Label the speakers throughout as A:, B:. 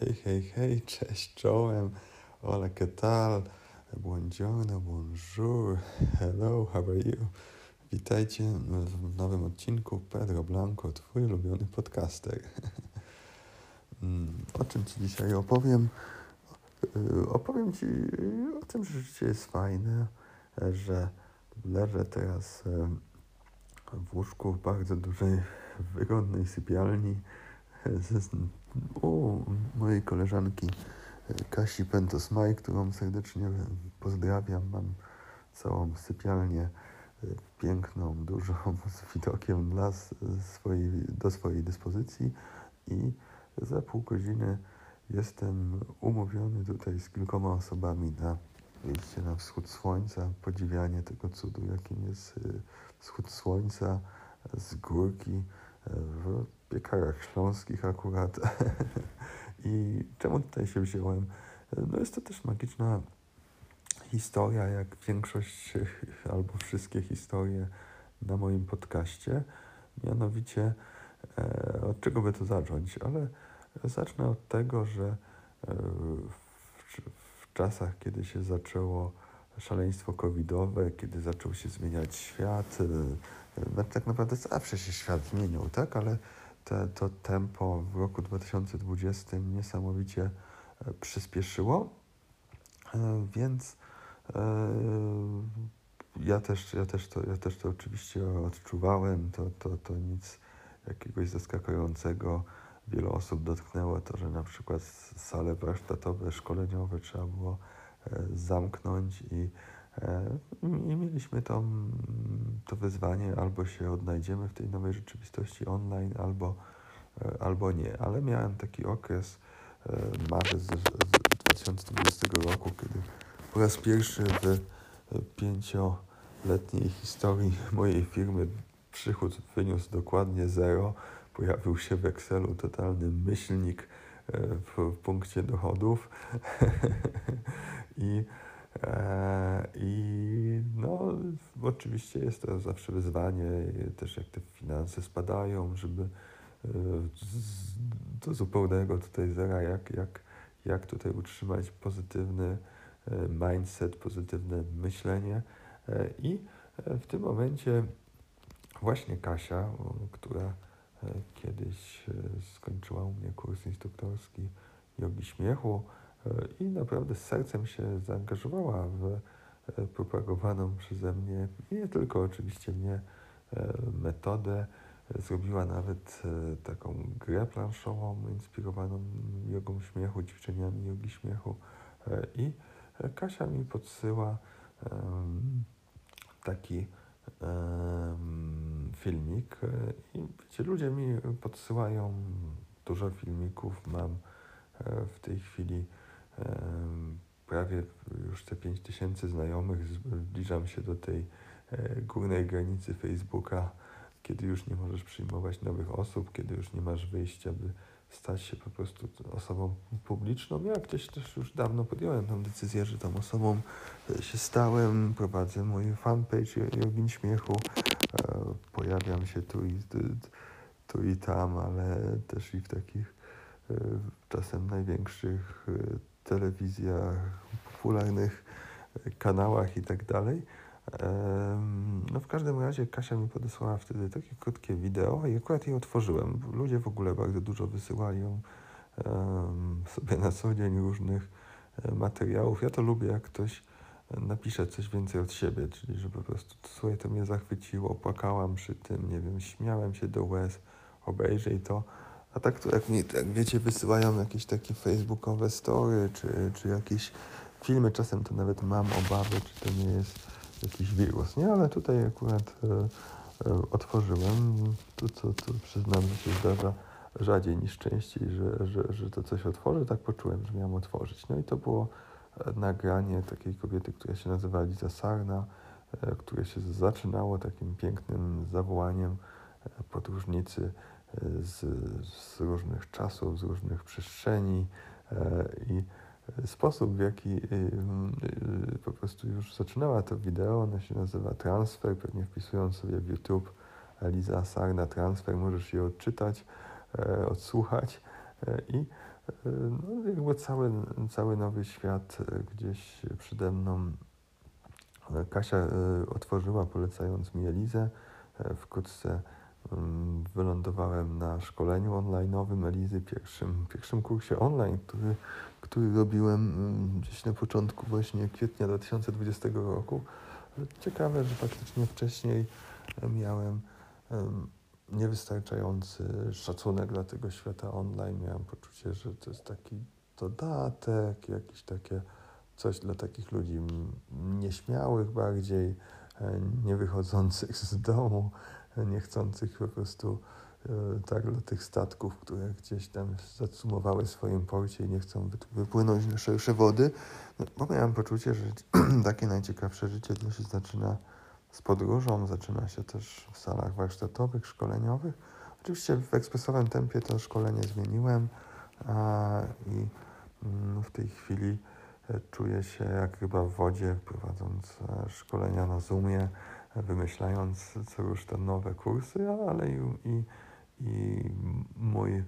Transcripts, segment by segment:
A: Hej, hej, hej, cześć czołem. Hola, ¿qué tal? Buongiorno, bonjour. Hello, how are you? Witajcie w nowym odcinku Pedro Blanco, twój ulubiony podcaster. Mm, o czym ci dzisiaj opowiem? Y, opowiem ci o tym, że życie jest fajne, że leżę teraz w łóżku w bardzo dużej, wygodnej sypialni u mojej koleżanki Kasi Pentos-Maj, którą serdecznie pozdrawiam. Mam całą sypialnię piękną, dużą, z widokiem dla swojej, do swojej dyspozycji. I za pół godziny jestem umówiony tutaj z kilkoma osobami na wyjście na wschód słońca, podziwianie tego cudu, jakim jest wschód słońca z górki w piekarach śląskich akurat. I czemu tutaj się wziąłem? No jest to też magiczna historia, jak większość albo wszystkie historie na moim podcaście. Mianowicie, e, od czego by to zacząć? Ale zacznę od tego, że e, w, w czasach, kiedy się zaczęło szaleństwo covidowe, kiedy zaczął się zmieniać świat, e, tak naprawdę zawsze się świat zmieniał, tak? Ale te, to tempo w roku 2020 niesamowicie e, przyspieszyło, e, więc e, ja też, ja też, to, ja też to oczywiście odczuwałem, to, to, to nic jakiegoś zaskakującego. Wiele osób dotknęło to, że na przykład sale warsztatowe, szkoleniowe trzeba było zamknąć i, i mieliśmy to, to wyzwanie, albo się odnajdziemy w tej nowej rzeczywistości online, albo, albo nie. Ale miałem taki okres, marzec 2020 roku, kiedy po raz pierwszy w pięcioletniej historii mojej firmy przychód wyniósł dokładnie zero. Pojawił się w Excelu totalny myślnik w punkcie dochodów. I, e, i no, oczywiście jest to zawsze wyzwanie, też jak te finanse spadają, żeby e, do zupełnego tutaj zera, jak, jak, jak tutaj utrzymać pozytywny e, mindset, pozytywne myślenie. I w tym momencie właśnie Kasia, która kiedyś skończyła u mnie kurs instruktorski jogi śmiechu i naprawdę z sercem się zaangażowała w propagowaną przeze mnie, nie tylko oczywiście mnie, metodę. Zrobiła nawet taką grę planszową inspirowaną jogą śmiechu, ćwiczeniami jogi śmiechu i Kasia mi podsyła taki filmik i wiecie, ludzie mi podsyłają dużo filmików, mam e, w tej chwili prawie już te 5000 znajomych, zbliżam się do tej e, górnej granicy Facebooka, kiedy już nie możesz przyjmować nowych osób, kiedy już nie masz wyjścia, by stać się po prostu osobą publiczną. Ja gdzieś też już dawno podjąłem tę decyzję, że tą osobą e, się stałem. Prowadzę mój fanpage Jogin Śmiechu. E, pojawiam się tu i, tu i tam, ale też i w takich e, czasem największych telewizjach, popularnych kanałach i tak dalej. No w każdym razie Kasia mi podesłała wtedy takie krótkie wideo i akurat je otworzyłem. Ludzie w ogóle bardzo dużo wysyłają sobie na co dzień różnych e, materiałów. Ja to lubię, jak ktoś napisze coś więcej od siebie, czyli że po prostu słuchaj, to mnie zachwyciło, płakałam przy tym, nie wiem, śmiałem się do łez, obejrzyj to. A tak to jak, mi, jak wiecie, wysyłają jakieś takie facebookowe story, czy, czy jakieś filmy, czasem to nawet mam obawy, czy to nie jest jakiś wirus, nie? Ale tutaj akurat e, e, otworzyłem, to co, to przyznam, że się zdarza rzadziej niż częściej, że, że, że to coś otworzy, tak poczułem, że miałem otworzyć. No i to było nagranie takiej kobiety, która się nazywa Liza Sarna, e, które się zaczynało takim pięknym zawołaniem e, podróżnicy z, z różnych czasów, z różnych przestrzeni i sposób, w jaki y, y, po prostu już zaczynała to wideo, ona się nazywa Transfer, pewnie wpisując sobie w YouTube Liza Sarna Transfer, możesz je odczytać, e, odsłuchać e, i no, jakby cały, cały nowy świat gdzieś przede mną. Kasia otworzyła, polecając mi Elizę. Wkrótce mm, wylądowałem na szkoleniu online'owym Elizy, pierwszym, pierwszym kursie online, który, który robiłem mm, gdzieś na początku właśnie kwietnia 2020 roku. Ciekawe, że faktycznie wcześniej miałem niewystarczający szacunek dla tego świata online. Miałem poczucie, że to jest taki dodatek, jakieś takie coś dla takich ludzi nieśmiałych bardziej, e, nie wychodzących z domu, e, nie chcących po prostu e, tak dla tych statków, które gdzieś tam zacumowały w swoim porcie i nie chcą wypłynąć na szersze wody. No, bo miałem poczucie, że takie najciekawsze życie to się zaczyna z podróżą, zaczyna się też w salach warsztatowych, szkoleniowych. Oczywiście w ekspresowym tempie to szkolenie zmieniłem i mm, w tej chwili e, czuję się jak chyba w wodzie, prowadząc e, szkolenia na Zoomie, wymyślając co już te nowe kursy, ale i, i, i mój e,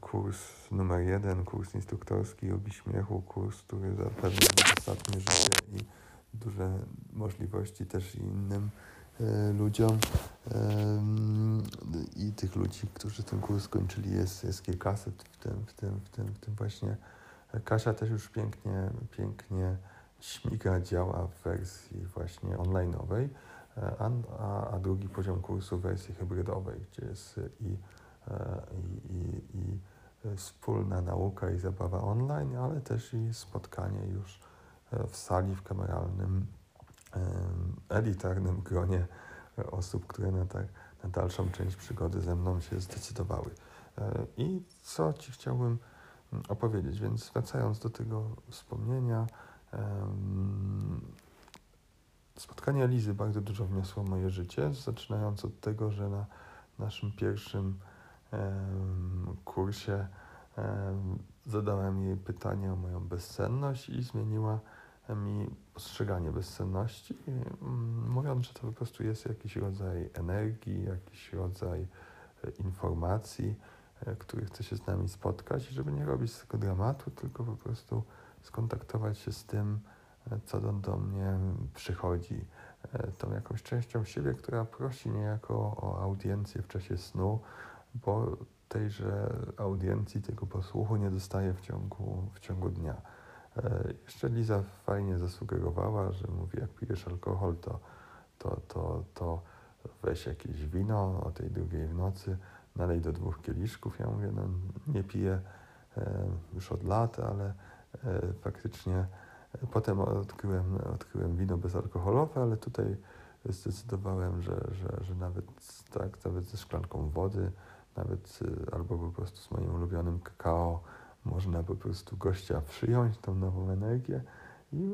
A: kurs numer jeden, kurs instruktorski Obi Śmiechu, kurs, który zapewnia mi ostatnie życie i duże możliwości też innym e, ludziom. I tych ludzi, którzy ten kurs skończyli jest, jest kilkaset w tym, w tym, w tym, w tym właśnie. Kasia też już pięknie, pięknie śmiga, działa w wersji właśnie online'owej, e, a, a, a drugi poziom kursu w wersji hybrydowej, gdzie jest i, e, i, i, i wspólna nauka i zabawa online, ale też i spotkanie już w sali, w kameralnym, elitarnym gronie osób, które na, tak, na dalszą część przygody ze mną się zdecydowały. E, I co Ci chciałbym mm, opowiedzieć? Więc wracając do tego wspomnienia, spotkanie Elizy bardzo dużo wniosło w moje życie, zaczynając od tego, że na naszym pierwszym kursie zadałem jej pytanie o moją bezsenność i zmieniła mi postrzeganie bezsenności, mm, mówiąc, że to po prostu jest jakiś rodzaj energii, jakiś rodzaj e, informacji, e, który chce się z nami spotkać i żeby nie robić z tego dramatu, tylko po prostu skontaktować się z tym, e, co do, do mnie przychodzi, tą jakąś częścią siebie, która prosi niejako o audiencję w czasie snu, bo tejże audiencji, tego posłuchu nie dostaje w ciągu, w ciągu dnia. E, jeszcze Liza fajnie zasugerowała, że mówi, jak pijesz alkohol, to, to, to, to weź jakieś wino o tej drugiej w nocy, nalej do dwóch kieliszków. Ja mówię, no nie piję e, już od lat, ale e, faktycznie potem odkryłem, odkryłem wino bezalkoholowe, ale tutaj zdecydowałem, że, że, że nawet tak, nawet ze szklanką wody, nawet albo po prostu z moim ulubionym kakao, można po prostu gościa przyjąć, tą nową energię i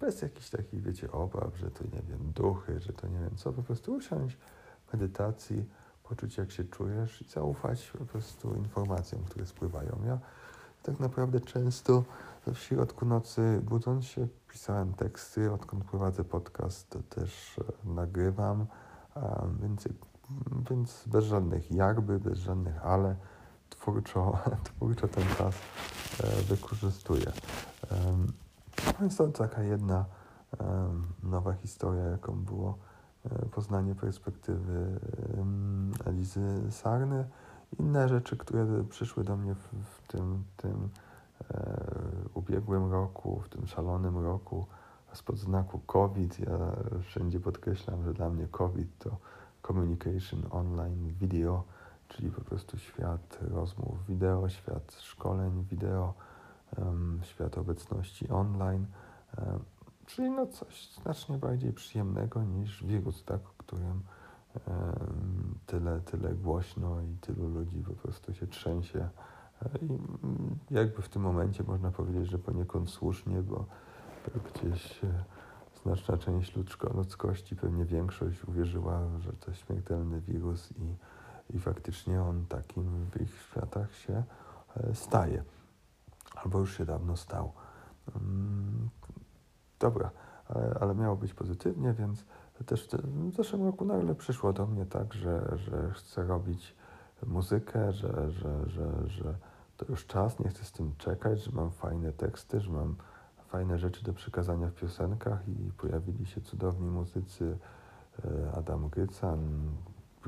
A: bez jakichś takich, wiecie, obaw, że to nie wiem, duchy, że to nie wiem co, po prostu usiąść w medytacji, poczuć jak się czujesz i zaufać po prostu informacjom, które spływają. Ja tak naprawdę często w środku nocy budząc się pisałem teksty, odkąd prowadzę podcast to też e, nagrywam, więc, więc bez żadnych jakby, bez żadnych ale, twórczo, twórczo ten czas e, wykorzystuję. Więc to taka jedna nowa historia, jaką było e, poznanie perspektywy Elizy Sarny. Inne rzeczy, które przyszły do mnie w, w tym, tym e, ubiegłym roku, w tym szalonym roku, spod znaku COVID. Ja wszędzie podkreślam, że dla mnie COVID to communication online, video czyli po prostu świat rozmów wideo, świat szkoleń wideo, świat obecności online, czyli no coś znacznie bardziej przyjemnego niż wirus, tak, o którym tyle, tyle głośno i tylu ludzi po prostu się trzęsie. I jakby w tym momencie można powiedzieć, że poniekąd słusznie, bo gdzieś e, znaczna część ludzkości, pewnie większość uwierzyła, że to śmiertelny wirus i i faktycznie on takim w ich światach się e, staje. Albo już się dawno stał. Mm, dobra, ale, ale miało być pozytywnie, więc też w zeszłym roku nagle przyszło do mnie tak, że, że chcę robić muzykę, że, że, że, że to już czas, nie chcę z tym czekać, że mam fajne teksty, że mam fajne rzeczy do przekazania w piosenkach i pojawili się cudowni muzycy e, Adam Grycan,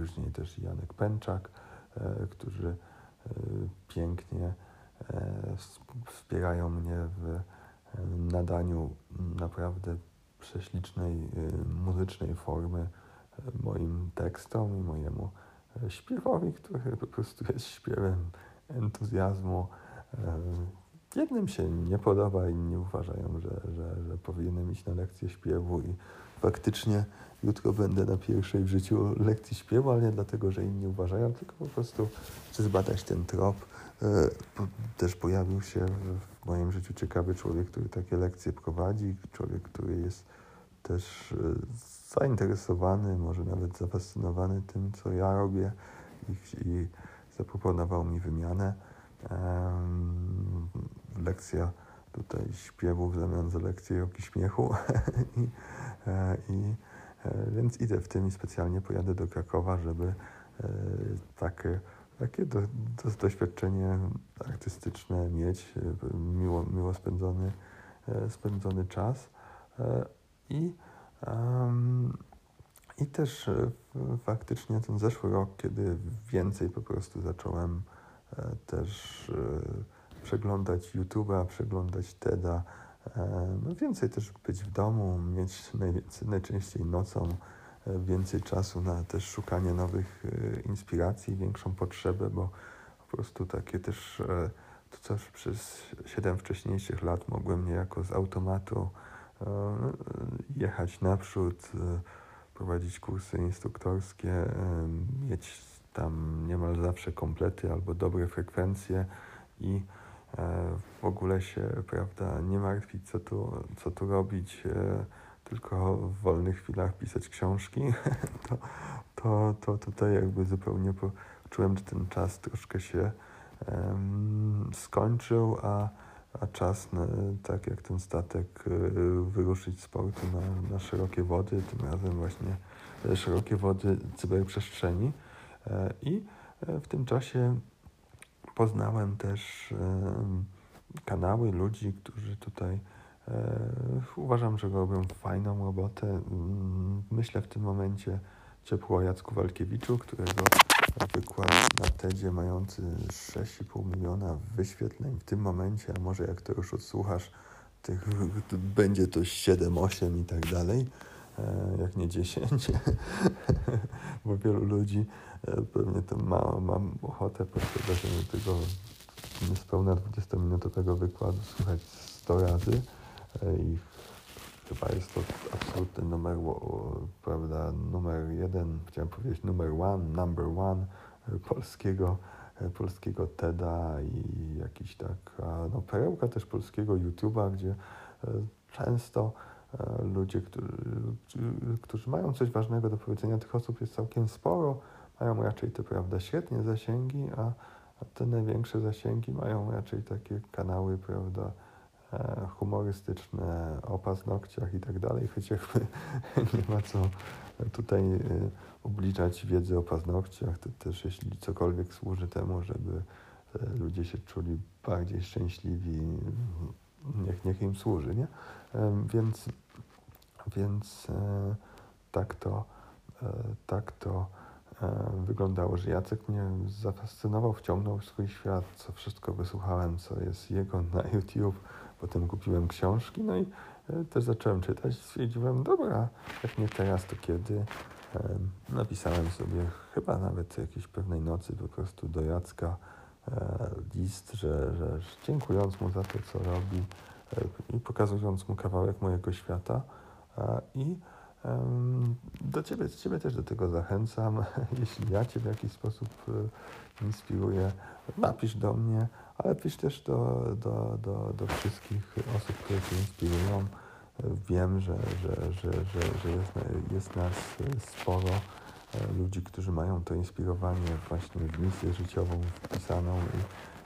A: później też Janek Pęczak, e, którzy e, pięknie wspierają mnie w nadaniu naprawdę prześlicznej muzycznej formy moim tekstom i mojemu śpiewowi, który po prostu jest śpiewem entuzjazmu. Jednym się nie podoba, inni uważają, że, że, że powinienem iść na lekcję śpiewu i faktycznie jutro będę na pierwszej w życiu lekcji śpiewu, ale nie dlatego, że inni uważają, tylko po prostu chcę zbadać ten trop. E, też pojawił się w moim życiu ciekawy człowiek, który takie lekcje prowadzi, człowiek, który jest też e, zainteresowany, może nawet zafascynowany tym, co ja robię i, i zaproponował mi wymianę lekcja tutaj śpiewu w zamian za lekcję jogi śmiechu. I, e, i, e, więc idę w tym i specjalnie pojadę do Krakowa, żeby e, takie, takie do, do, doświadczenie artystyczne mieć, miło, miło spędzony, spędzony czas. I, I też faktycznie ten zeszły rok, kiedy więcej po prostu zacząłem też przeglądać YouTube'a, przeglądać TEDa, e, no więcej też być w domu, mieć najczęściej nocą e, więcej czasu na też szukanie nowych e, inspiracji, większą potrzebę, bo po prostu takie też to, co przez siedem wcześniejszych lat mogłem niejako z automatu jechać naprzód, prowadzić kursy instruktorskie, mieć tam niemal zawsze komplety albo dobre frekwencje i w ogóle się, prawda, nie martwić, co tu, co tu robić, e, tylko w wolnych chwilach pisać książki, to, to, to tutaj jakby zupełnie poczułem, że ten czas troszkę się skończył, a, a czas, na, tak jak ten statek, e, wyruszyć z portu na, na szerokie wody, tym razem właśnie szerokie wody cyberprzestrzeni. I w tym czasie poznałem też kanały ludzi, którzy tutaj e, uważam, że robią fajną robotę. Mm, myślę w tym momencie ciepło o Jacku Walkiewiczu, którego wykład na TEDzie mający 6,5 miliona wyświetleń w tym momencie, a może jak to już odsłuchasz, tych, będzie to 7, 8 i tak dalej, jak nie 10, bo wielu ludzi e, pewnie to ma, mam ochotę po tego niespełna 20-minutowego wykładu słuchać 100 razy e, i chyba jest to absolutny numer, prawda, numer jeden, chciałem powiedzieć numer one, number one e, polskiego, e, polskiego TEDa i jakiś taka, no perełka też polskiego YouTube'a, gdzie często ludzie, którzy, którzy mają coś ważnego do powiedzenia, tych osób jest całkiem sporo, mają raczej te, prawda, świetnie zasięgi, a a te największe zasięgi mają raczej takie kanały, prawda, e, humorystyczne, o paznokciach i tak dalej, choć nie ma co tutaj e, ubliżać wiedzy o paznokciach, to też jeśli cokolwiek służy temu, żeby e, ludzie się czuli bardziej szczęśliwi, niech, niech im służy, nie? Więc, więc tak to, tak to E, wyglądało, że Jacek mnie zafascynował, wciągnął w swój świat, co wszystko wysłuchałem, co jest jego na YouTube. Potem kupiłem książki, no i e, też zacząłem czytać. Stwierdziłem, dobra, jak nie teraz, to kiedy? E, napisałem sobie chyba nawet jakiejś pewnej nocy po prostu do Jacka list, że, że dziękując mu za to, co robi i pokazując mu kawałek mojego świata i do ciebie, ciebie też do tego zachęcam. Jeśli ja Cię w jakiś sposób e, inspiruję, napisz do mnie, ale pisz też do, do, do, do wszystkich osób, które Cię inspirują. Wiem, że, że, że, że, że jest, jest nas sporo e, ludzi, którzy mają to inspirowanie właśnie w misję życiową wpisaną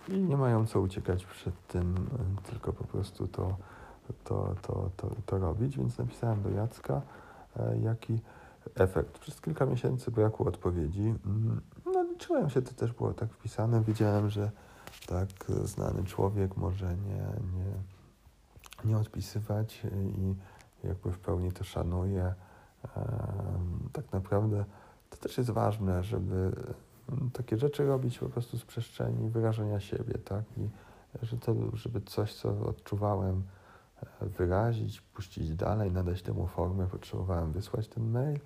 A: i, i nie mają co uciekać przed tym, e, tylko po prostu to, to, to, to, to robić. Więc napisałem do Jacka. E, jaki efekt. Przez kilka miesięcy braku odpowiedzi. Mm, no, liczyłem się, to też było tak wpisane. Wiedziałem, że tak, znany człowiek może nie, nie, nie odpisywać i jakby w pełni to szanuję. Tak naprawdę to też jest ważne, żeby takie rzeczy robić po prostu z przestrzeni wyrażenia siebie, tak? I że to, żeby coś, co odczuwałem, e, wyrazić, puścić dalej, nadać temu formę, potrzebowałem wysłać ten mail,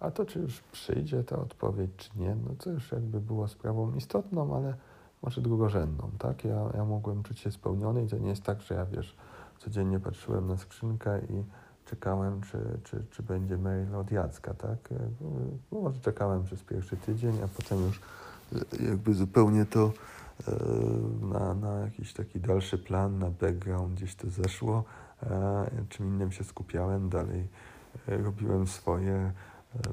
A: a to, czy już przyjdzie ta odpowiedź, czy nie, no to już jakby było sprawą istotną, ale może drugorzędną, tak? Ja, ja mogłem czuć się spełniony i to nie jest tak, że ja, wiesz, codziennie patrzyłem na skrzynkę i czekałem, czy, czy, czy będzie mail od Jacka, tak? No, może czekałem przez pierwszy tydzień, a potem już e, jakby zupełnie to e, na, na jakiś taki dalszy plan, na background gdzieś to zeszło. Czym innym się skupiałem, dalej e, robiłem swoje,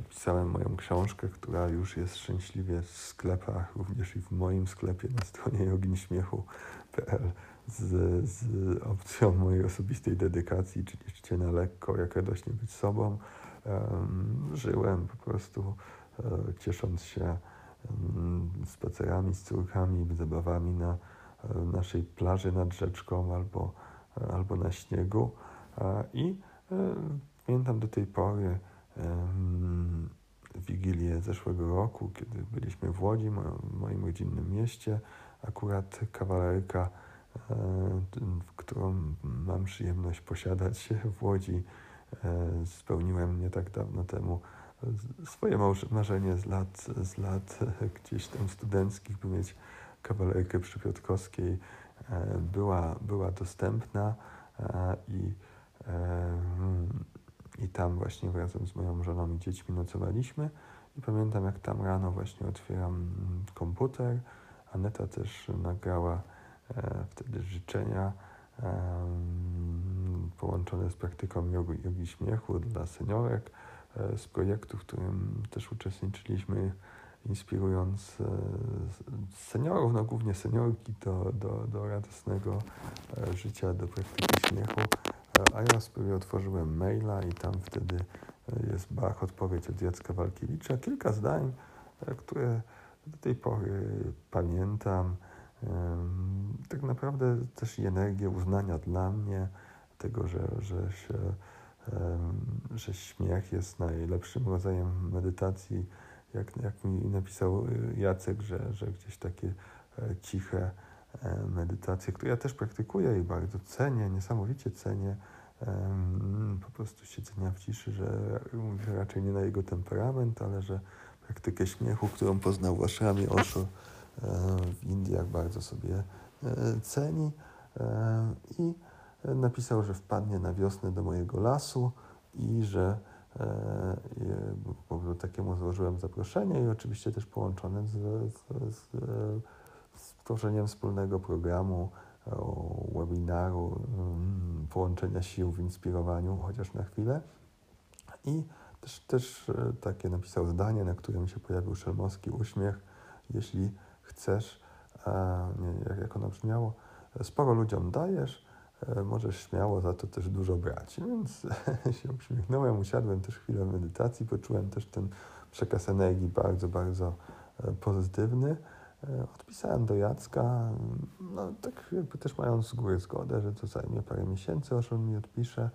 A: pisałem moją książkę, która już jest szczęśliwie w sklepach, również i w moim sklepie na stronie joginśmiechu.pl z, z opcją mojej osobistej dedykacji, czyli życie na lekko, jak radośnie być sobą. Żyłem po prostu um, ciesząc się spacerami z córkami, zabawami na naszej plaży nad rzeczką albo, albo na śniegu. I pamiętam do tej pory Wigilię zeszłego roku, kiedy byliśmy w Łodzi, moim rodzinnym mieście. Akurat kawalerka E, którą mam przyjemność posiadać w Łodzi. Spełniłem nie tak dawno temu swoje marzenie z lat, z lat gdzieś tam studenckich, by mieć kawalerkę przy Piotrkowskiej. Była, była dostępna i, i tam właśnie razem z moją żoną i dziećmi nocowaliśmy. I pamiętam, jak tam rano właśnie otwieram komputer. Aneta też nagrała wtedy życzenia połączone z praktyką jogi, jogi śmiechu dla seniorek e, z projektu, w którym też uczestniczyliśmy, inspirując e, seniorów, no głównie seniorki do, do, do radosnego życia, do praktyki śmiechu. A ja sobie otworzyłem maila i tam wtedy jest Bach, odpowiedź od Jacka Walkiewicza. Kilka zdań, które do tej pory pamiętam tak naprawdę też i energię uznania dla mnie, tego, że, że, się, że śmiech jest najlepszym rodzajem medytacji, jak, jak mi napisał y, Jacek, że, że gdzieś takie e, ciche e, medytacje, które ja też praktykuję i bardzo cenię, niesamowicie cenię, po prostu siedzenia w ciszy, że raczej nie na jego temperament, ale że praktykę śmiechu, którą poznał w Ashramie Osho, w Indiach bardzo sobie e, ceni e, i napisał, że wpadnie na wiosnę do mojego lasu i że po takiemu złożyłem zaproszenie i oczywiście też połączone z, z, z, z tworzeniem wspólnego programu, webinaru, mm, połączenia sił w inspirowaniu, chociaż na chwilę. I też, też e, takie napisał zdanie, na którym się pojawił szelmowski uśmiech. Jeśli chcesz, nie, jak ono brzmiało, sporo ludziom dajesz, e, możesz śmiało za to też dużo brać. Więc się uśmiechnąłem, usiadłem też chwilę medytacji, poczułem też ten przekaz energii bardzo, bardzo e, pozytywny. E, odpisałem do Jacka, no tak też mając z góry zgodę, że to zajmie parę miesięcy, aż on mi odpisze.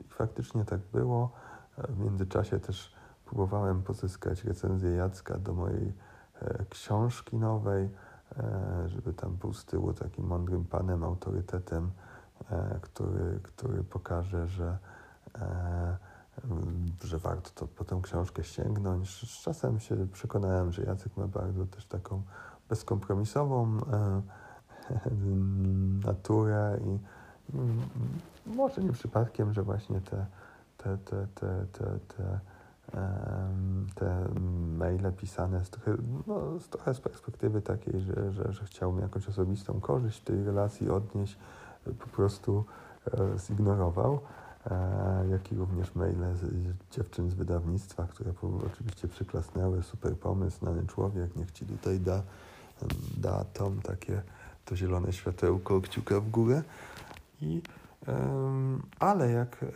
A: I faktycznie tak było. W międzyczasie też próbowałem pozyskać recenzję Jacka do mojej książki nowej, e, żeby tam był z tyłu takim mądrym panem, autorytetem, e, który, który pokaże, że, że warto to po tę książkę sięgnąć. Z czasem się przekonałem, że Jacek ma bardzo też taką bezkompromisową naturę i może nie przypadkiem, że właśnie te, te, te, te, te, te te maile pisane z trochę, no, z trochę z perspektywy takiej, że, że, że chciałbym jakąś osobistą korzyść tej relacji odnieść, po prostu e, zignorował. E, jak i również maile z, dziewczyn z wydawnictwa, które oczywiście przyklasnęły, super pomysł, znany człowiek, niech ci tutaj da, da tom takie to zielone światełko, kciuka w górę. I, ale jak e,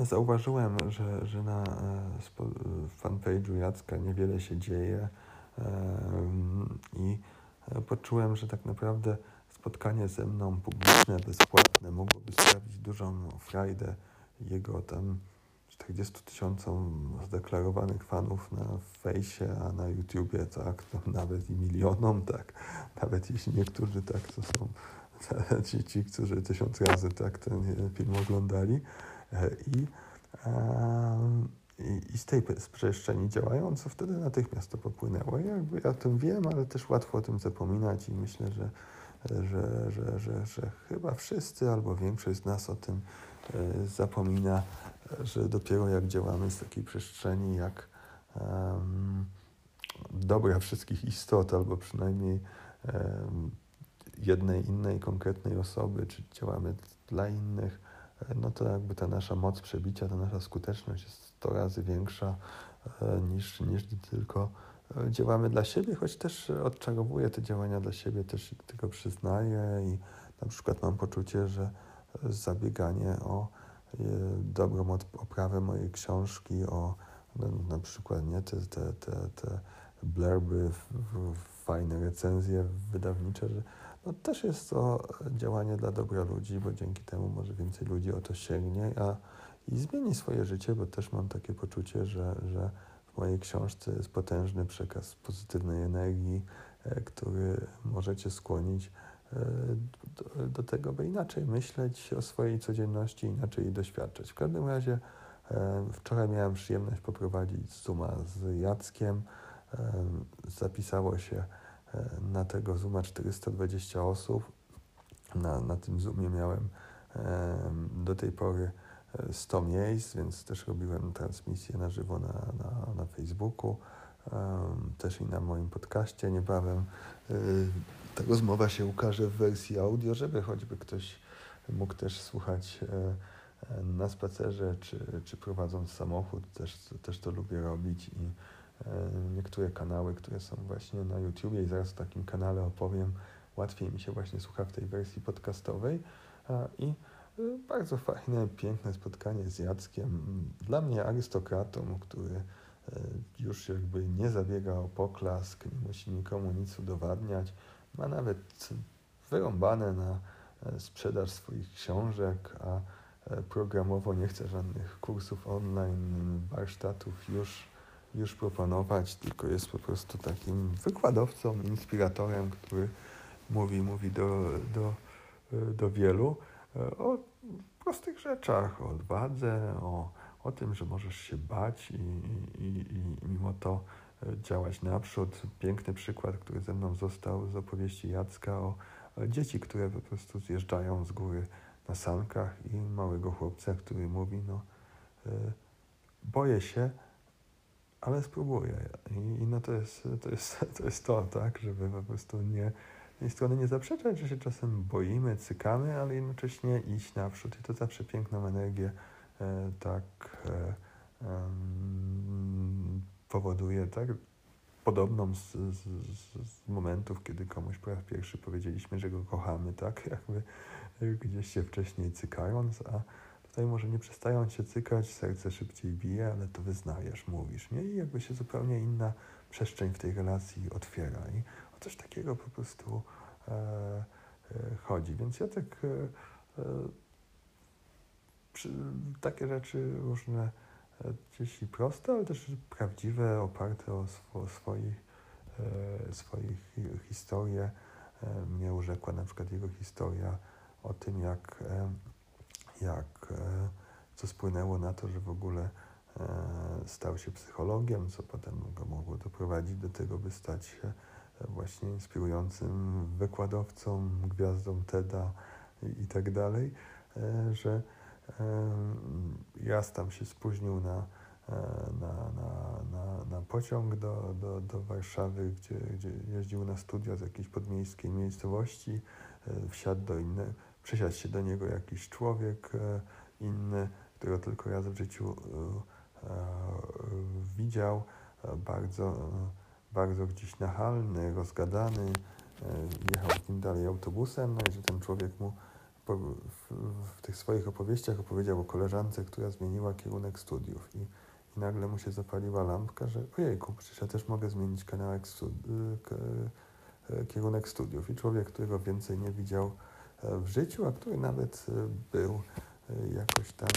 A: Zauważyłem, że, że na e, fanpage'u Jacka niewiele się dzieje i poczułem, że tak naprawdę spotkanie ze mną publiczne, bezpłatne mogłoby sprawić dużą frajdę jego tam 40 tysiącom zdeklarowanych fanów na fejsie, a na YouTubie, tak, no, nawet i milionom, tak, nawet jeśli niektórzy tak, to są ci, ci którzy tysiąc razy tak ten film oglądali. e, i, i, i z tej przestrzeni działająco wtedy natychmiast to popłynęło. I jakby ja o tym wiem, ale też łatwo o tym zapominać i myślę, że, że, że, że, że chyba wszyscy albo większość z nas o tym e, zapomina, że dopiero jak działamy z takiej przestrzeni, jak um, dobra wszystkich istot, albo przynajmniej um, jednej innej konkretnej osoby, czy działamy dla innych, e, no to jakby ta nasza moc przebicia, ta nasza skuteczność jest 100 razy większa e, niż, niż tylko e, działamy dla siebie, choć też odczarowuję te działania dla siebie, też tego przyznaję i na przykład mam poczucie, że zabieganie o dobrą oprawę mojej książki, o no, na przykład nie te, te, te, te blurby, fajne recenzje wydawnicze, że no też jest to działanie dla dobra ludzi, bo dzięki temu może więcej ludzi o to sięgnie a, i zmieni swoje życie, bo też mam takie poczucie, że, że w mojej książce jest potężny przekaz pozytywnej energii, e, który możecie skłonić e, do, do, tego, by inaczej myśleć o swojej codzienności, inaczej jej doświadczać. W każdym razie e, wczoraj miałem przyjemność poprowadzić Zooma z Jackiem. Zapisało się na tego Zooma 420 osób. Na, na tym Zoomie miałem do tej pory 100 e, miejsc, więc też robiłem transmisję na żywo na, na, na Facebooku, też i na moim podcaście niebawem. E, ta rozmowa się ukaże w wersji audio, żeby choćby ktoś mógł też słuchać na spacerze, czy, czy prowadząc samochód, też, też to lubię robić i E, niektóre kanały, które są właśnie na YouTubie i zaraz o takim kanale opowiem. Łatwiej mi się właśnie słucha w tej wersji podcastowej i e, bardzo fajne, piękne spotkanie z Jackiem. Dla mnie arystokratą, który e, już jakby nie zabiega o poklask, nie musi nikomu nic udowadniać. Ma nawet wyrąbane na sprzedaż swoich książek, a programowo nie chce żadnych kursów online, warsztatów już już proponować, tylko jest po prostu takim wykładowcą, inspiratorem, który mówi, mówi do, do, do wielu e, o prostych rzeczach, o odwadze, o, o tym, że możesz się bać i, i, i mimo to e, działać naprzód. Piękny przykład, który ze mną został z opowieści Jacka o, o dzieci, które po prostu zjeżdżają z góry na sankach i małego chłopca, który mówi, no e, boję się, ale spróbuję. I, I, no to jest, to, jest, to jest to, tak, żeby po prostu nie, z strony nie zaprzeczać, że się czasem boimy, cykamy, ale jednocześnie iść naprzód. I to zawsze piękną energię e, tak e, powoduje, tak, podobną z, z, z, momentów, kiedy komuś po raz pierwszy powiedzieliśmy, że go kochamy, tak, jakby gdzieś się wcześniej cykając, a Tutaj może nie przestają się cykać, serce szybciej bije, ale to wyznajesz, mówisz, nie? I jakby się zupełnie inna przestrzeń w tej relacji otwiera. I o coś takiego po prostu e, e, chodzi. Więc ja tak e, e przy, takie rzeczy różne, e, gdzieś i proste, ale też prawdziwe, oparte o, swo, swoich, e, swoich historie. mnie urzekła na przykład jego historia o tym, jak jak, e, co spłynęło na to, że w ogóle e, stał się psychologiem, co potem go mogło doprowadzić do tego, by stać się e, właśnie inspirującym wykładowcą, gwiazdą TEDa i, tak dalej, że Jas tam się spóźnił na, na, na, na, na pociąg do, do, do Warszawy, gdzie, gdzie jeździł na studia z jakiejś podmiejskiej miejscowości, wsiadł do innej, przysiadł się do niego jakiś człowiek e, inny, którego tylko raz w życiu e, e, widział, bardzo, bardzo gdzieś nachalny, rozgadany, jechał z nim dalej autobusem, no i że ten człowiek mu w, tych swoich opowieściach opowiedział o koleżance, która zmieniła kierunek studiów. I, i nagle mu się zapaliła lampka, że ojejku, przecież ja też mogę zmienić kanałek kierunek studiów. I człowiek, którego więcej nie widział w życiu, a który nawet był jakoś tam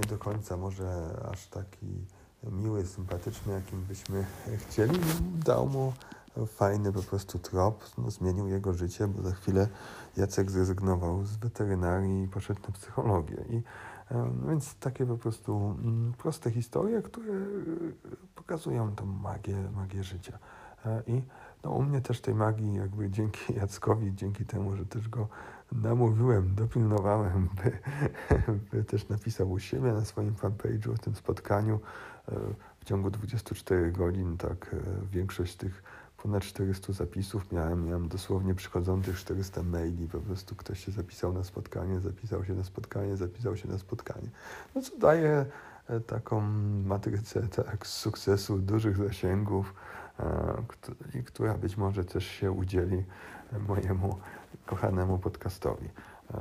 A: nie do końca może aż taki miły, sympatyczny, jakim byśmy chcieli, dał mu fajny po prostu trop, no, zmienił jego życie, bo za chwilę Jacek zrezygnował z weterynarii i poszedł na psychologię. I, no więc takie po prostu mm, proste historie, które y, pokazują tą magię, magię życia. E, I no, u mnie też tej magii jakby dzięki Jackowi, dzięki temu, że też go namówiłem, dopilnowałem, by, by też napisał u siebie na swoim fanpage'u o tym spotkaniu. E, w ciągu 24 godzin, tak e, większość tych ponad 400 zapisów miałem, miałem dosłownie przychodzących 400 maili, po prostu ktoś się zapisał na spotkanie, zapisał się na spotkanie, zapisał się na spotkanie. No co daje e, taką matrycę tak, sukcesu, dużych zasięgów, i która być może też się udzieli mojemu kochanemu podcastowi. E,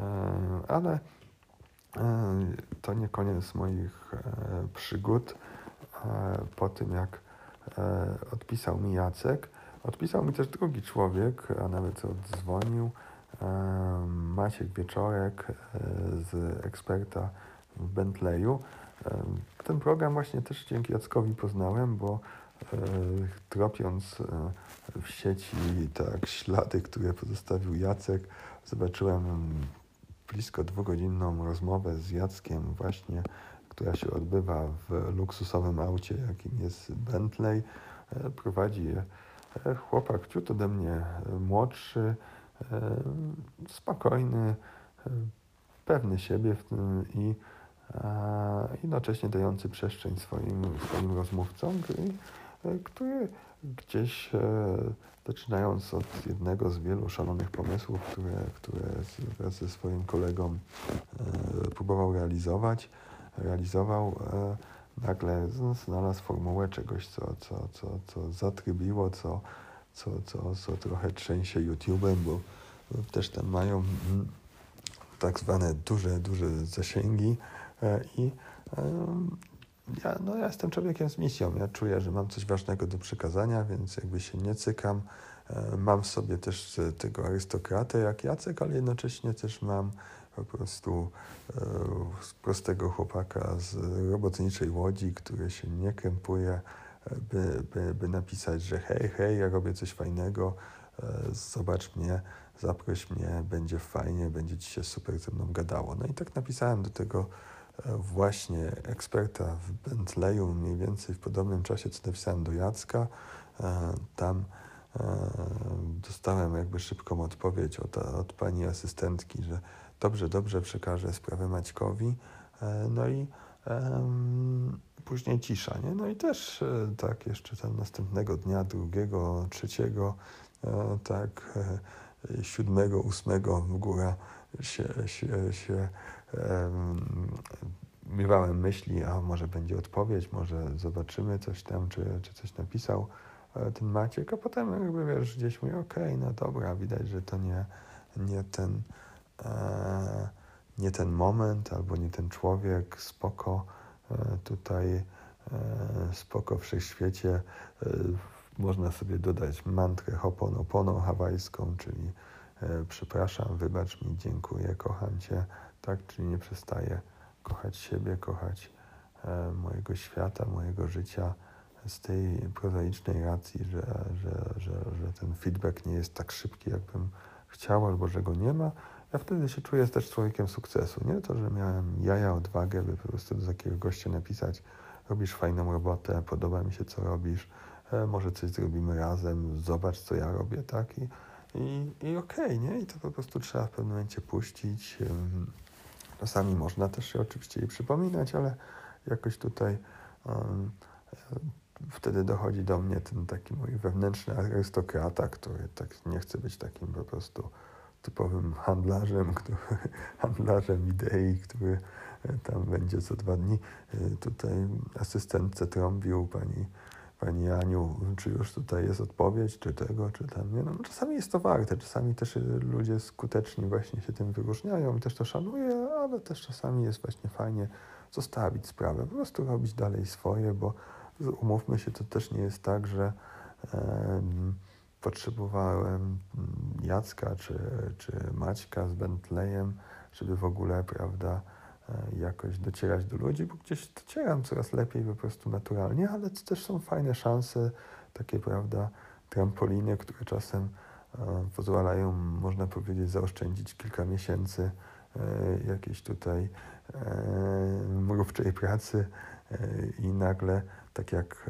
A: ale e, to nie koniec moich e, przygód. Po tym jak odpisał mi Jacek, odpisał mi też drugi człowiek, a nawet oddzwonił. Maciek Wieczorek z eksperta w Bentleyu. Ten program właśnie też dzięki Jackowi poznałem, bo tropiąc w sieci tak ślady, które pozostawił Jacek. Zobaczyłem blisko dwugodzinną rozmowę z Jackiem właśnie, która się odbywa w luksusowym aucie, jakim jest Bentley. E, prowadzi je e, chłopak ciut ode mnie e, młodszy, spokojny, pewny siebie w tym i jednocześnie dający przestrzeń swoim, swoim rozmówcom, który gdzieś e, zaczynając od jednego z wielu szalonych pomysłów, które, które wraz ze swoim kolegą e, próbował realizować, realizował, e, nagle znalazł formułę czegoś, co, co, co, co zatrybiło, co, co, co, co trochę trzęsie YouTube'em, bo też tam mają mm, tak zwane duże, duże zasięgi i ja, no, ja jestem człowiekiem z misją. Ja czuję, że mam coś ważnego do przekazania, więc jakby się nie cykam. E, mam w sobie też tego arystokratę jak Jacek, ale jednocześnie też mam po prostu e, prostego chłopaka z robotniczej łodzi, który się nie krępuje, e, by, by, by napisać, że hej, hej, ja robię coś fajnego, zobacz mnie, zaproś mnie, będzie fajnie, będzie ci się super ze mną gadało. No i tak napisałem do tego właśnie eksperta w Bentleyu mniej więcej w podobnym czasie, co napisałem do Jacka. E, tam e, dostałem jakby szybką odpowiedź od, od pani asystentki, że dobrze, dobrze przekażę sprawę Maćkowi. E, no i później cisza, nie? No i też tak jeszcze tam następnego dnia, drugiego, trzeciego, tak siódmego, ósmego w górę się, się, się miewałem myśli, a może będzie odpowiedź, może zobaczymy coś tam, czy, czy coś napisał e, ten Maciek, a potem jakby wiesz, gdzieś mówię, okej, okay, no dobra, widać, że to nie, nie ten e, nie ten moment, albo nie ten człowiek, spoko e, tutaj spoko wszechświecie można sobie dodać mantrę Hoponopono hawajską, czyli przepraszam, wybacz mi, dziękuję, kocham Cię, tak? Czyli nie przestaję kochać siebie, kochać e, mojego świata, mojego życia z tej prozaicznej racji, że, że, że, że ten feedback nie jest tak szybki, jakbym chciał, albo że go nie ma. Ja wtedy się czuję też człowiekiem sukcesu. Nie to, że miałem jaja, odwagę, by po prostu do takiego gościa napisać robisz fajną robotę, podoba mi się, co robisz, e, może coś zrobimy razem, zobacz, co ja robię, tak? I, i, i okej, okay, nie? I to po prostu trzeba w pewnym momencie puścić. Czasami można też się oczywiście jej przypominać, ale jakoś tutaj um, wtedy dochodzi do mnie ten taki mój wewnętrzny arystokrata, który tak nie chce być takim po prostu typowym handlarzem, który, handlarzem idei, który tam będzie co dwa dni. Tutaj asystentce trąbił pani Pani Aniu, czy już tutaj jest odpowiedź, czy tego, czy tam, nie? No, czasami jest to warte, czasami też ludzie skuteczni właśnie się tym wyróżniają też to szanuję, ale też czasami jest właśnie fajnie zostawić sprawę, po prostu robić dalej swoje, bo umówmy się, to też nie jest tak, że potrzebowałem mm, Jacka czy, czy Maćka z Bentleyem, żeby w ogóle, prawda, e, jakoś docierać do ludzi, bo gdzieś docieram coraz lepiej po prostu naturalnie, ale to też są fajne szanse, takie, prawda, trampoliny, które czasem e, pozwalają, można powiedzieć, zaoszczędzić kilka miesięcy jakiejś tutaj mrówczej pracy i nagle, tak jak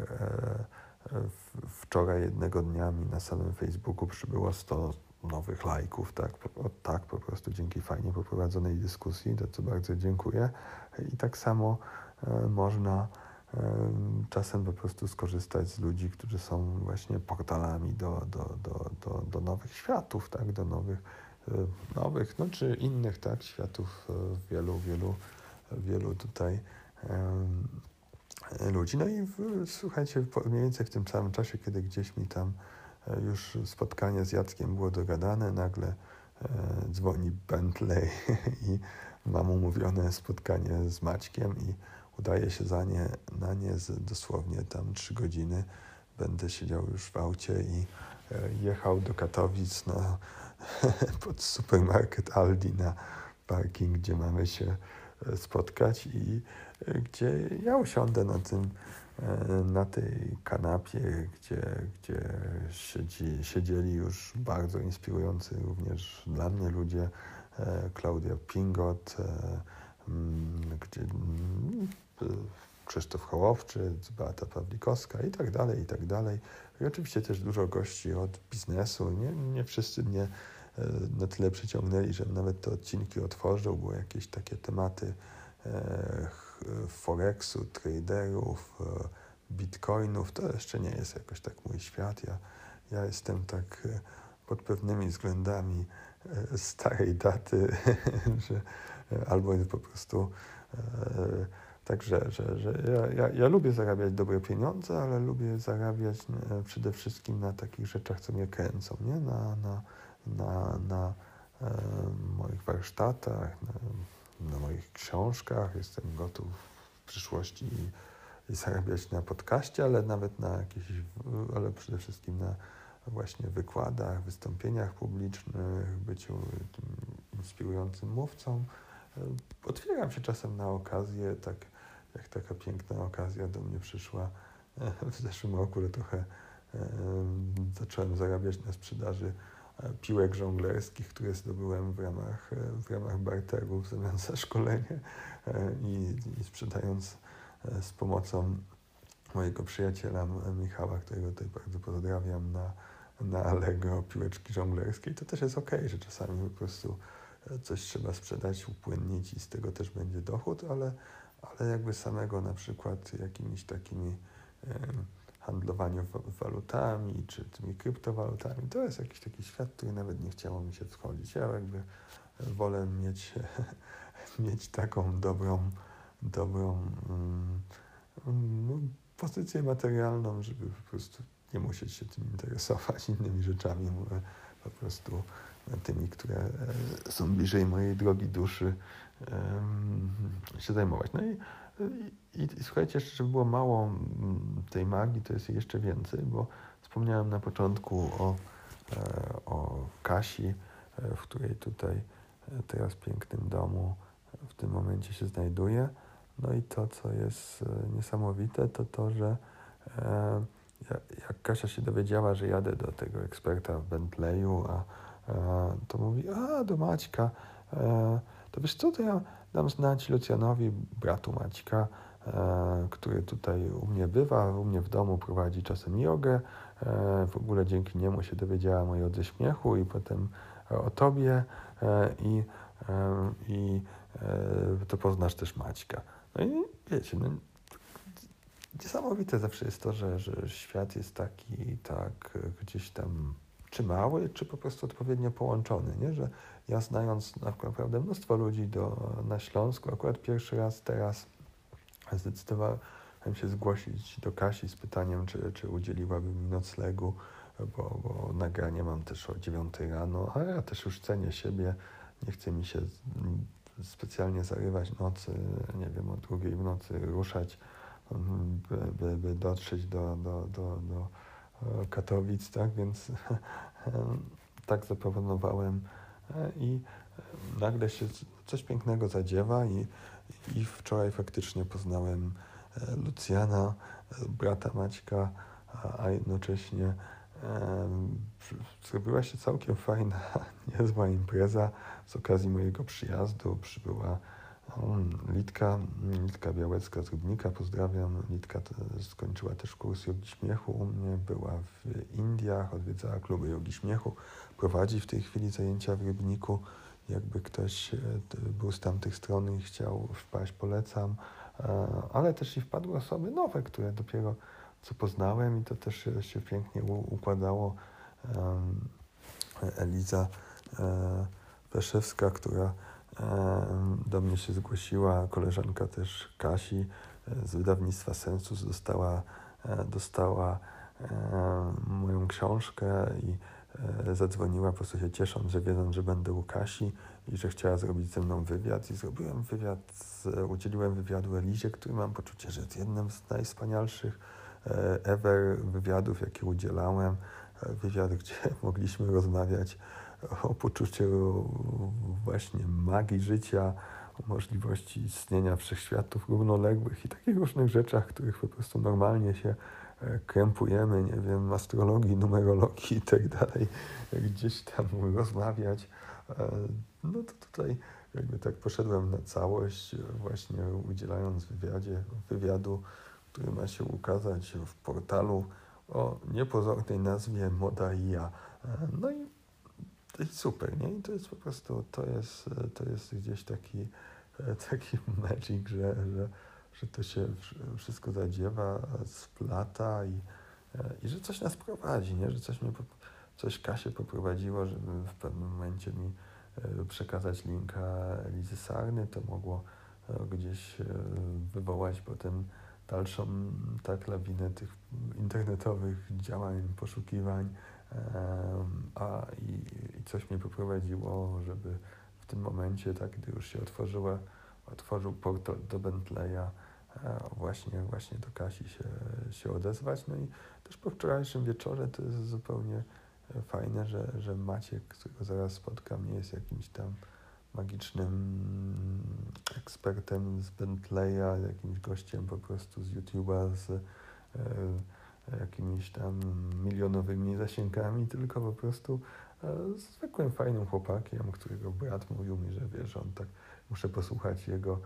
A: wczoraj jednego dnia mi na samym Facebooku przybyło 100 nowych lajków, tak, tak po prostu dzięki fajnie poprowadzonej dyskusji, za co bardzo dziękuję. I tak samo e, można e, czasem po prostu skorzystać z ludzi, którzy są właśnie portalami do, do, do, do, do nowych światów, tak, do nowych, e, nowych, no czy innych, tak, światów wielu, wielu, wielu tutaj ludzi. No i słuchajcie, mniej więcej w tym samym czasie, kiedy gdzieś mi tam już spotkanie z Jackiem było dogadane, nagle e, dzwoni Bentley i mam umówione spotkanie z Maćkiem i udaje się za nie, na nie z dosłownie tam trzy godziny. Będę siedział już w aucie i e, jechał do Katowic na, pod supermarket Aldi na parking, gdzie mamy się e, spotkać i gdzie ja usiądę na tym, e, na tej kanapie, gdzie, gdzie siedzi, siedzieli już bardzo inspirujący również dla mnie ludzie, e, Klaudia Pingot, e, mm, gdzie mm, Krzysztof Hołowczy, Beata Pawlikowska i tak dalej, i tak dalej. I oczywiście też dużo gości od biznesu. Nie, nie wszyscy mnie na tyle przyciągnęli, że nawet te odcinki otworzył, były jakieś takie tematy Forexu, traderów, e, bitcoinów, to jeszcze nie jest jakoś tak mój świat. Ja, ja jestem tak e, pod pewnymi względami e, starej daty, że albo po prostu tak, że, że, że ja, ja, ja, lubię zarabiać dobre pieniądze, ale lubię zarabiać przede wszystkim na takich rzeczach, co mnie kręcą, nie? Na, na, na, na moich warsztatach, na, na moich książkach, jestem gotów w przyszłości zarabiać na podcaście, ale nawet na jakieś, ale przede wszystkim na właśnie wykładach, wystąpieniach publicznych, byciu inspirującym mówcą. Otwieram się czasem na okazję, tak jak taka piękna okazja do mnie przyszła w zeszłym roku, trochę zacząłem zarabiać na sprzedaży piłek żonglerskich, które zdobyłem w ramach, w ramach barteru w zamian za szkolenie i, i sprzedając e, z pomocą mojego przyjaciela Michała, którego tutaj bardzo pozdrawiam, na, na Allegro piłeczki żonglerskie. I to też jest ok, że czasami po prostu e, coś trzeba sprzedać, upłynnić i z tego też będzie dochód, ale, ale jakby samego na przykład jakimiś takimi handlowaniu walutami czy tymi kryptowalutami. To jest jakiś taki świat, który nawet nie chciało mi się wchodzić. Ja jakby wolę mieć, mieć taką dobrą, dobrą um, um, pozycję materialną, żeby po prostu nie musieć się tym interesować innymi rzeczami, po prostu tymi, które e, są bliżej mojej drogi duszy się zajmować. No i, I, słuchajcie, żeby było mało mm, tej magii, to jest jeszcze więcej, bo wspomniałem na początku o, e, o Kasi, e, w której tutaj e, teraz pięknym domu w tym momencie się znajduję. No i to, co jest niesamowite, to to, że jak Kasia się dowiedziała, że jadę do tego eksperta w Bentleyu, a, to mówi, a do Maćka, to wiesz co, to ja dam znać Lucjanowi, bratu Maćka, który tutaj u mnie bywa, u mnie w domu prowadzi czasem jogę. E, w ogóle dzięki niemu się dowiedziała mojego ze śmiechu i potem o tobie e, i, e, i e, to poznasz też Maćka. No i wiecie, no, niesamowite zawsze jest to, że, że świat jest taki, tak gdzieś tam czy mały, czy po prostu odpowiednio połączony, nie? że ja znając naprawdę mnóstwo ludzi do, na Śląsku, akurat pierwszy raz teraz zdecydowałem się zgłosić do Kasi z pytaniem, czy, czy udzieliłaby mi noclegu, bo, bo nagranie mam też o 9 rano, a ja też już cenię siebie, nie chce mi się specjalnie zarywać nocy, nie wiem, o drugiej w nocy ruszać, by, by, by dotrzeć do, do, do, do Katowic, tak, więc tak zaproponowałem i nagle się coś pięknego zadziewa i, i wczoraj faktycznie poznałem Lucjana, brata Maćka, a jednocześnie zrobiła się całkiem fajna, niezła impreza. Z okazji mojego przyjazdu przybyła Litka, Litka Białecka z Rybnika, pozdrawiam. Litka skończyła też kurs jogi śmiechu u mnie, była w Indiach, odwiedzała kluby jogi śmiechu, prowadzi w tej chwili zajęcia w Rybniku. Jakby ktoś e, był z tamtych stron i chciał wpaść, polecam. E, ale też i wpadły osoby nowe, które dopiero co poznałem i to też się pięknie układało. Eliza e, Weszewska, która do mnie się zgłosiła, koleżanka też Kasi e, z wydawnictwa Sensus dostała, e, dostała moją książkę i zadzwoniła po prostu się ciesząc, że wiedząc, że będę u Kasi i że chciała zrobić ze mną wywiad i zrobiłem wywiad, udzieliłem wywiadu Elizie, który mam poczucie, że jest jednym z najwspanialszych E, ever wywiadów, jakie udzielałem. E, wywiad, gdzie mogliśmy rozmawiać o poczuciu właśnie magii życia, możliwości istnienia wszechświatów równoległych i takich różnych rzeczach, których po prostu normalnie się e, krępujemy, nie wiem, astrologii, numerologii i tak dalej, gdzieś tam rozmawiać. No to tutaj jakby tak poszedłem na całość, właśnie udzielając wywiadzie, wywiadu który ma się ukazać w portalu o niepozornej nazwie Moda i ja. No i super, nie? I to jest po prostu, to jest, to jest gdzieś taki, taki magic, że, że, że to się wszystko zadziewa, splata i, i że coś nas prowadzi, nie? Że coś mnie, coś Kasie poprowadziło, żeby w pewnym momencie mi e, przekazać linka Elizy Sarny, to mogło e, gdzieś e, wywołać potem dalszą tak lawinę tych internetowych działań, poszukiwań, a i, i coś mnie poprowadziło, żeby w tym momencie, tak, gdy już się otworzyła, otworzył portal do Bentleya, e, właśnie, właśnie do Kasi się, się odezwać. No i też po wczorajszym wieczorze to jest zupełnie fajne, że, że Maciek, którego zaraz spotkam, nie jest jakimś tam magicznym ekspertem z Bentleya, jakimś gościem po prostu z YouTube'a, z e, jakimiś tam milionowymi zasięgami, tylko po prostu e, zwykłym, fajnym chłopakiem, którego brat mówił mi, że wiesz, on tak, muszę posłuchać jego e,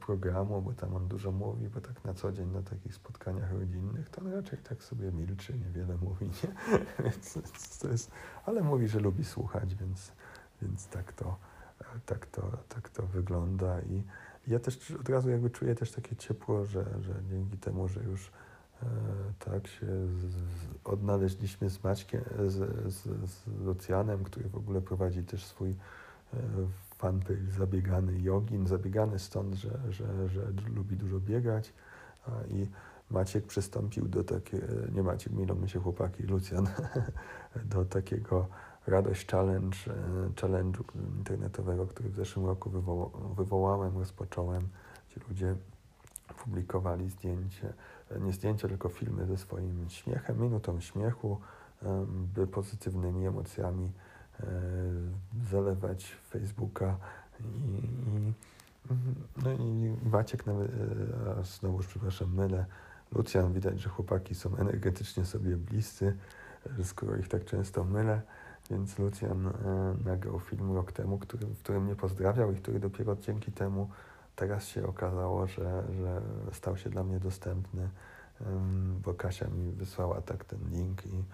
A: programu, bo tam on dużo mówi, bo tak na co dzień na takich spotkaniach rodzinnych, to on raczej tak sobie milczy, niewiele mówi, nie? więc to jest, ale mówi, że lubi słuchać, więc, więc tak to tak to, tak to wygląda i ja też od razu jakby czuję też takie ciepło, że, że dzięki temu, że już e, tak się z, odnaleźliśmy z Maćkiem, z, z, z Lucjanem, który w ogóle prowadzi też swój e, fanpage zabiegany jogin, zabiegany stąd, że, że, że lubi dużo biegać i Maciek przystąpił do takiego, nie Maciek, milą mi się chłopaki, Lucjan, do takiego Radość Challenge, challenge'u internetowego, który w zeszłym roku wywoła, wywołałem, rozpocząłem, gdzie ludzie publikowali zdjęcie, nie zdjęcia, tylko filmy ze swoim śmiechem, minutą śmiechu, by pozytywnymi emocjami zalewać Facebooka i, i no i Maciek nawet, a znowuż przepraszam, mylę, Lucjan, widać, że chłopaki są energetycznie sobie bliscy, skoro ich tak często mylę. Więc Lucjan e, nagrał film rok temu, który, w którym mnie pozdrawiał i który dopiero dzięki temu teraz się okazało, że, że stał się dla mnie dostępny, bo Kasia mi wysłała tak ten link i,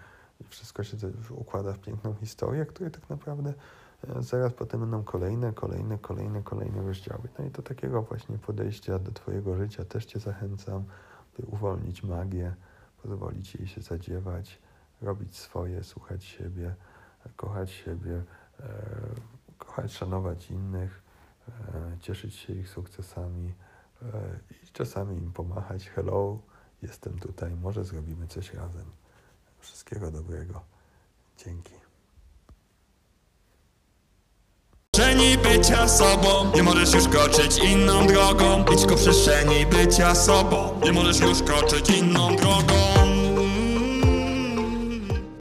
A: i wszystko się układa w piękną historię, której tak naprawdę e, zaraz potem będą kolejne, kolejne, kolejne, kolejne rozdziały. No i do takiego właśnie podejścia do Twojego życia też Cię zachęcam, by uwolnić magię, pozwolić jej się zadziewać, robić swoje, słuchać siebie kochać siebie, e, kochać, szanować innych, e, cieszyć się ich sukcesami i czasami im pomachać. Hello, jestem tutaj, może zrobimy coś razem. Wszystkiego dobrego. Dzięki. przestrzeni bycia sobą Nie możesz już kroczyć inną drogą Idź ku przestrzeni bycia sobą Nie możesz już kroczyć inną drogą